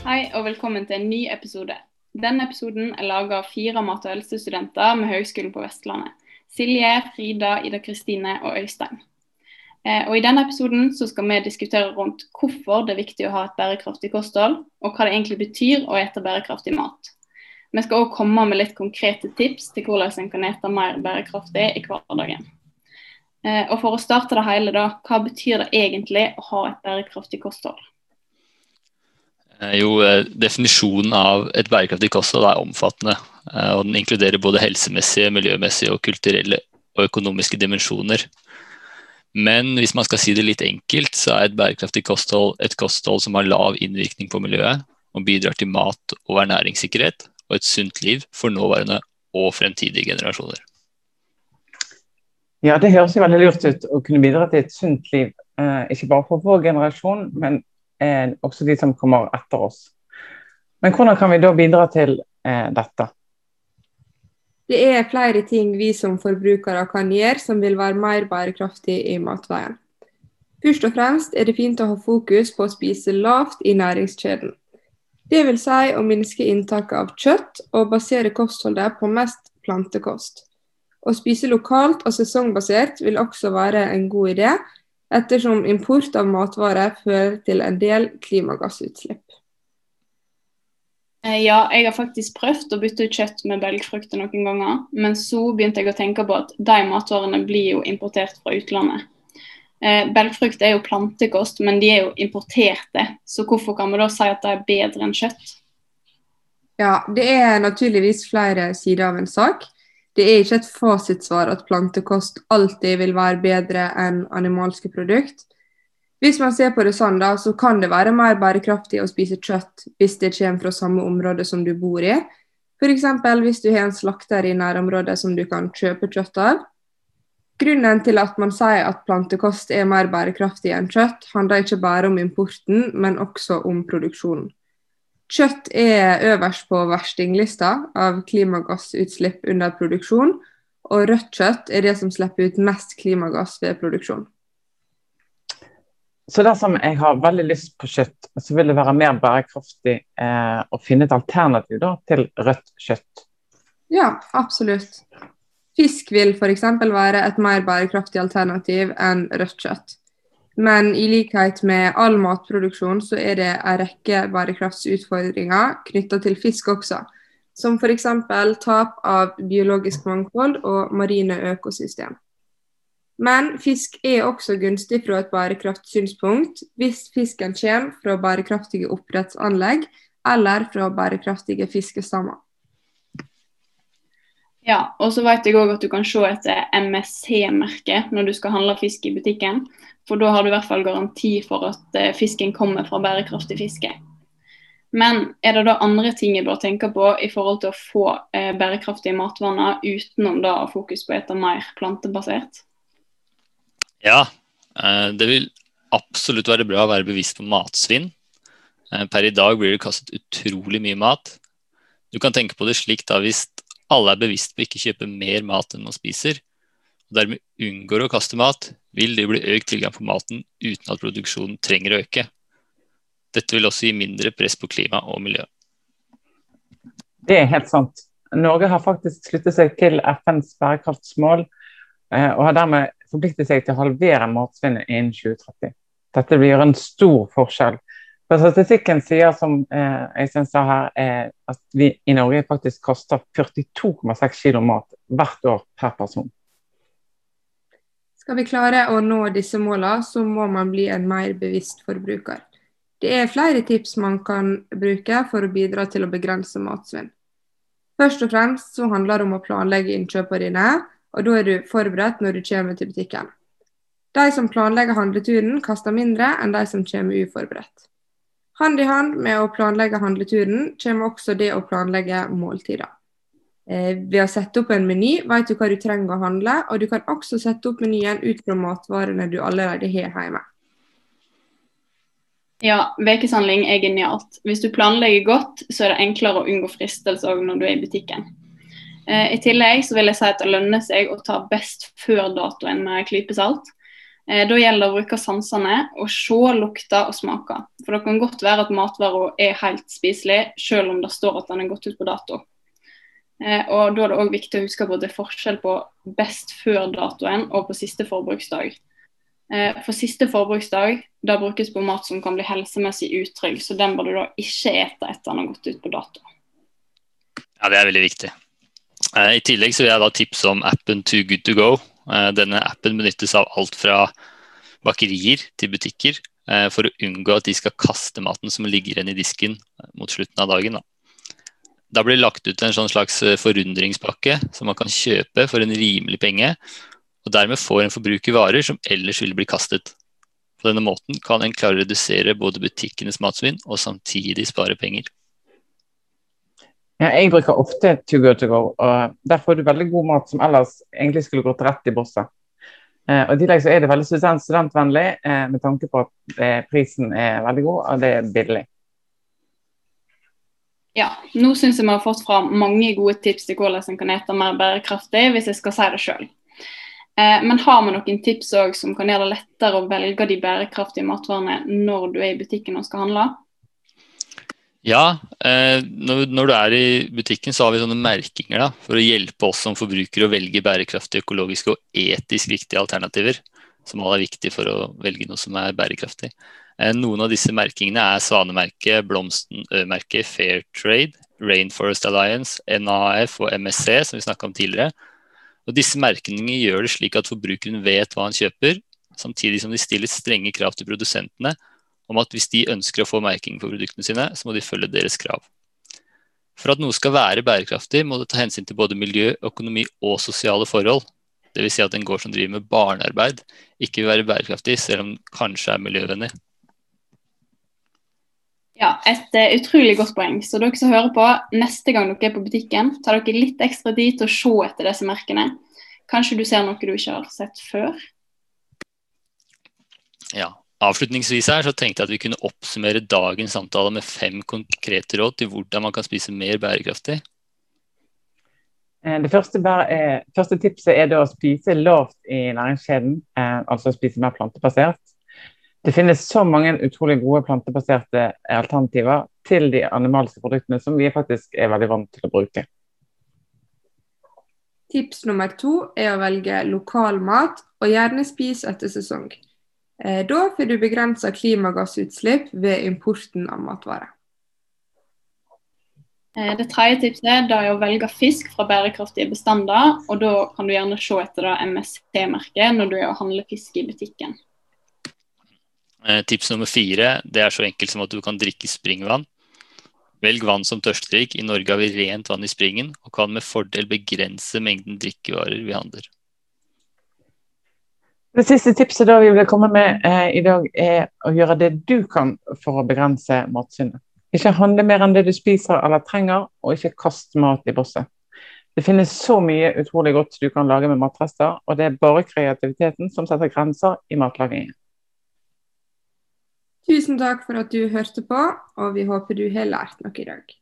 og velkommen til en ny episode. Denne episoden er laga av fire mat- og helsestudenter med Høgskolen på Vestlandet. Silje, Frida, Ida Kristine og Øystein. Eh, og I denne episoden så skal vi diskutere rundt hvorfor det er viktig å ha et bærekraftig kosthold, og hva det egentlig betyr å ete bærekraftig mat. Vi skal òg komme med litt konkrete tips til hvordan en kan ete mer bærekraftig i hverdagen. Eh, og For å starte det hele, da, hva betyr det egentlig å ha et bærekraftig kosthold? Eh, jo, eh, Definisjonen av et bærekraftig kosthold er omfattende. Eh, og Den inkluderer både helsemessige, miljømessige, og kulturelle og økonomiske dimensjoner. Men hvis man skal si det litt enkelt, så er et bærekraftig kosthold et kosthold som har lav innvirkning på miljøet, og bidrar til mat- og ernæringssikkerhet og et sunt liv for nåværende og fremtidige generasjoner. Ja, Det høres jo veldig lurt ut å kunne bidra til et sunt liv, ikke bare for vår generasjon, men eh, også de som kommer etter oss. Men hvordan kan vi da bidra til eh, dette? Det er flere ting vi som forbrukere kan gjøre som vil være mer bærekraftig i matveien. Først og fremst er det fint å ha fokus på å spise lavt i næringskjeden. Det vil si å minske inntaket av kjøtt og basere kostholdet på mest plantekost. Å spise lokalt og sesongbasert vil også være en god idé, ettersom import av matvarer fører til en del klimagassutslipp. Eh, ja, jeg har faktisk prøvd å bytte ut kjøtt med belgfrukter noen ganger, men så begynte jeg å tenke på at de matvarene blir jo importert fra utlandet. Eh, belgfrukt er jo plantekost, men de er jo importerte, så hvorfor kan vi da si at de er bedre enn kjøtt? Ja, det er naturligvis flere sider av en sak. Det er ikke et fasitsvar at plantekost alltid vil være bedre enn animalske produkt. Hvis man ser på det sånn, da, så kan det være mer bærekraftig å spise kjøtt hvis det kommer fra samme område som du bor i. F.eks. hvis du har en slakter i nærområdet som du kan kjøpe kjøtt av. Grunnen til at man sier at plantekost er mer bærekraftig enn kjøtt, handler ikke bare om importen, men også om produksjonen. Kjøtt er øverst på verstinglista av klimagassutslipp under produksjon, og rødt kjøtt er det som slipper ut mest klimagass ved produksjon. Så dersom jeg har veldig lyst på kjøtt, så vil det være mer bærekraftig eh, å finne et alternativ da, til rødt kjøtt? Ja, absolutt. Fisk vil f.eks. være et mer bærekraftig alternativ enn rødt kjøtt. Men i likhet med all matproduksjon, så er det en rekke bærekraftsutfordringer knytta til fisk også. Som f.eks. tap av biologisk mangfold og marine økosystem. Men fisk er også gunstig fra et bærekraftsynspunkt hvis fisken kommer fra bærekraftige oppdrettsanlegg eller fra bærekraftige fiskestammer. Ja, og så vet jeg òg at du kan se etter MSC-merket når du skal handle fisk i butikken. For da har du i hvert fall garanti for at eh, fisken kommer fra bærekraftig fiske. Men er det da andre ting jeg bør tenke på i forhold til å få eh, bærekraftige matvaner utenom da fokus på å spise mer plantebasert? Ja, eh, det vil absolutt være bra å være bevisst på matsvinn. Eh, per i dag blir det kastet utrolig mye mat. Du kan tenke på det slik da hvis alle er bevisst på ikke kjøpe mer mat enn man spiser, og dermed unngår å kaste mat, vil det bli økt tilgang på maten uten at produksjonen trenger å øke. Dette vil også gi mindre press på klima og miljø. Det er helt sant. Norge har faktisk sluttet seg til FNs bærekraftsmål eh, og har dermed forpliktet seg til å halvere matsvinnet innen 2030. Dette gjøre en stor forskjell. For Statistikken sier som eh, sa her, eh, at vi i Norge faktisk koster 42,6 kg mat hvert år per person. Skal vi klare å nå disse målene, så må man bli en mer bevisst forbruker. Det er flere tips man kan bruke for å bidra til å begrense matsvinn. Først og fremst så handler det om å planlegge innkjøpene dine, og da er du forberedt når du kommer til butikken. De som planlegger handleturen, kaster mindre enn de som kommer uforberedt. Hand i hand med å planlegge handleturen kommer også det å planlegge måltider. Eh, ved å sette opp en meny vet du hva du trenger å handle, og du kan også sette opp menyen ut fra matvarene du allerede har hjemme. Ja, ukeshandling er genialt. Hvis du planlegger godt, så er det enklere å unngå fristelser når du er i butikken. Eh, I tillegg så vil jeg si at det lønner seg å ta best før-datoen med klype salt. Eh, da gjelder det å bruke sansene og se, lukte og smake. For det kan godt være at matvarer er helt spiselig, selv om det står at den er gått ut på dato. Eh, og Da er det òg viktig å huske på at det er forskjell på best før-datoen og på siste forbruksdag. Eh, for siste forbruksdag da brukes på mat som kan bli helsemessig utrygg, så den bør du da ikke ete etter den har gått ut på dato. Ja, Det er veldig viktig. I tillegg så vil jeg da tipse om appen Too Good To Go. Eh, denne appen benyttes av alt fra bakerier til butikker eh, for å unngå at de skal kaste maten som ligger igjen i disken eh, mot slutten av dagen. Da, blir det lagt ut en sånn slags forundringspakke som man kan kjøpe for en rimelig penge, og dermed får en forbruker varer som ellers ville bli kastet. På denne måten kan en klare å redusere både butikkenes matsvinn og samtidig spare penger. Ja, jeg bruker ofte To Go To Go, og der får du veldig god mat som ellers egentlig skulle gått rett i bosset. Eh, og I tillegg så er det veldig studentvennlig eh, med tanke på at eh, prisen er veldig god og det er billig. Ja, nå syns jeg vi har fått fra mange gode tips til hvordan en kan ete mer bærekraftig, hvis jeg skal si det sjøl. Eh, men har vi noen tips òg som kan gjøre det lettere å velge de bærekraftige matvarene når du er i butikken og skal handle? Ja, eh, når, du er i butikken så har vi sånne merkinger da, for å hjelpe oss som forbrukere å velge bærekraftige, økologiske og etisk viktige alternativer. Som alle er viktig for å velge noe som er bærekraftig. Eh, noen av disse merkingene er Svanemerket, Blomsten Ø-merket, Fair Trade, Rainforest Alliance, NAF og MSC, som vi snakka om tidligere. Og disse merkingene gjør det slik at forbrukeren vet hva han kjøper, samtidig som de stiller strenge krav til produsentene om at hvis de ønsker å få merking på produktene sine, så må de følge deres krav. For at noe skal være bærekraftig, må det ta hensyn til både miljø, økonomi og sosiale forhold. Dvs. Si at en gård som driver med barnearbeid, ikke vil være bærekraftig, selv om den kanskje er miljøvennlig. Ja, Et uh, utrolig godt poeng. Så dere som hører på, neste gang dere er på butikken, tar dere litt ekstra tid til å se etter disse merkene. Kanskje du ser noe du ikke har sett før? Ja, Avslutningsvis her så tenkte jeg at vi kunne oppsummere dagens samtale med fem konkrete råd til hvordan man kan spise mer bærekraftig. Eh, det første, er, første tipset er å spise lavt i næringskjeden, eh, altså spise mer plantebasert. Det finnes så mange utrolig gode plantebaserte alternativer til de animalske produktene som vi faktisk er veldig vant til å bruke. Tips nummer to er å velge lokal mat, og gjerne spise etter sesong. Eh, da får du begrensa klimagassutslipp ved importen av matvarer. Eh, det tredje tipset er å velge fisk fra bærekraftige bestander. og Da kan du gjerne se etter MSC-merket når du er og handler fisk i butikken. Eh, tips nummer fire det er så enkelt som at du kan drikke springvann. Velg vann som tørstdrikk. I Norge har vi rent vann i springen og kan med fordel begrense mengden drikkevarer vi handler. Det siste tipset da vi vil komme med eh, i dag, er å gjøre det du kan for å begrense matsvinnet. Ikke handle mer enn det du spiser eller trenger, og ikke kast mat i bosset. Det finnes så mye utrolig godt du kan lage med matrester, og det er bare kreativiteten som setter grenser i matlagingen. Tusen takk for at du hørte på, og vi håper du har lært noe i dag.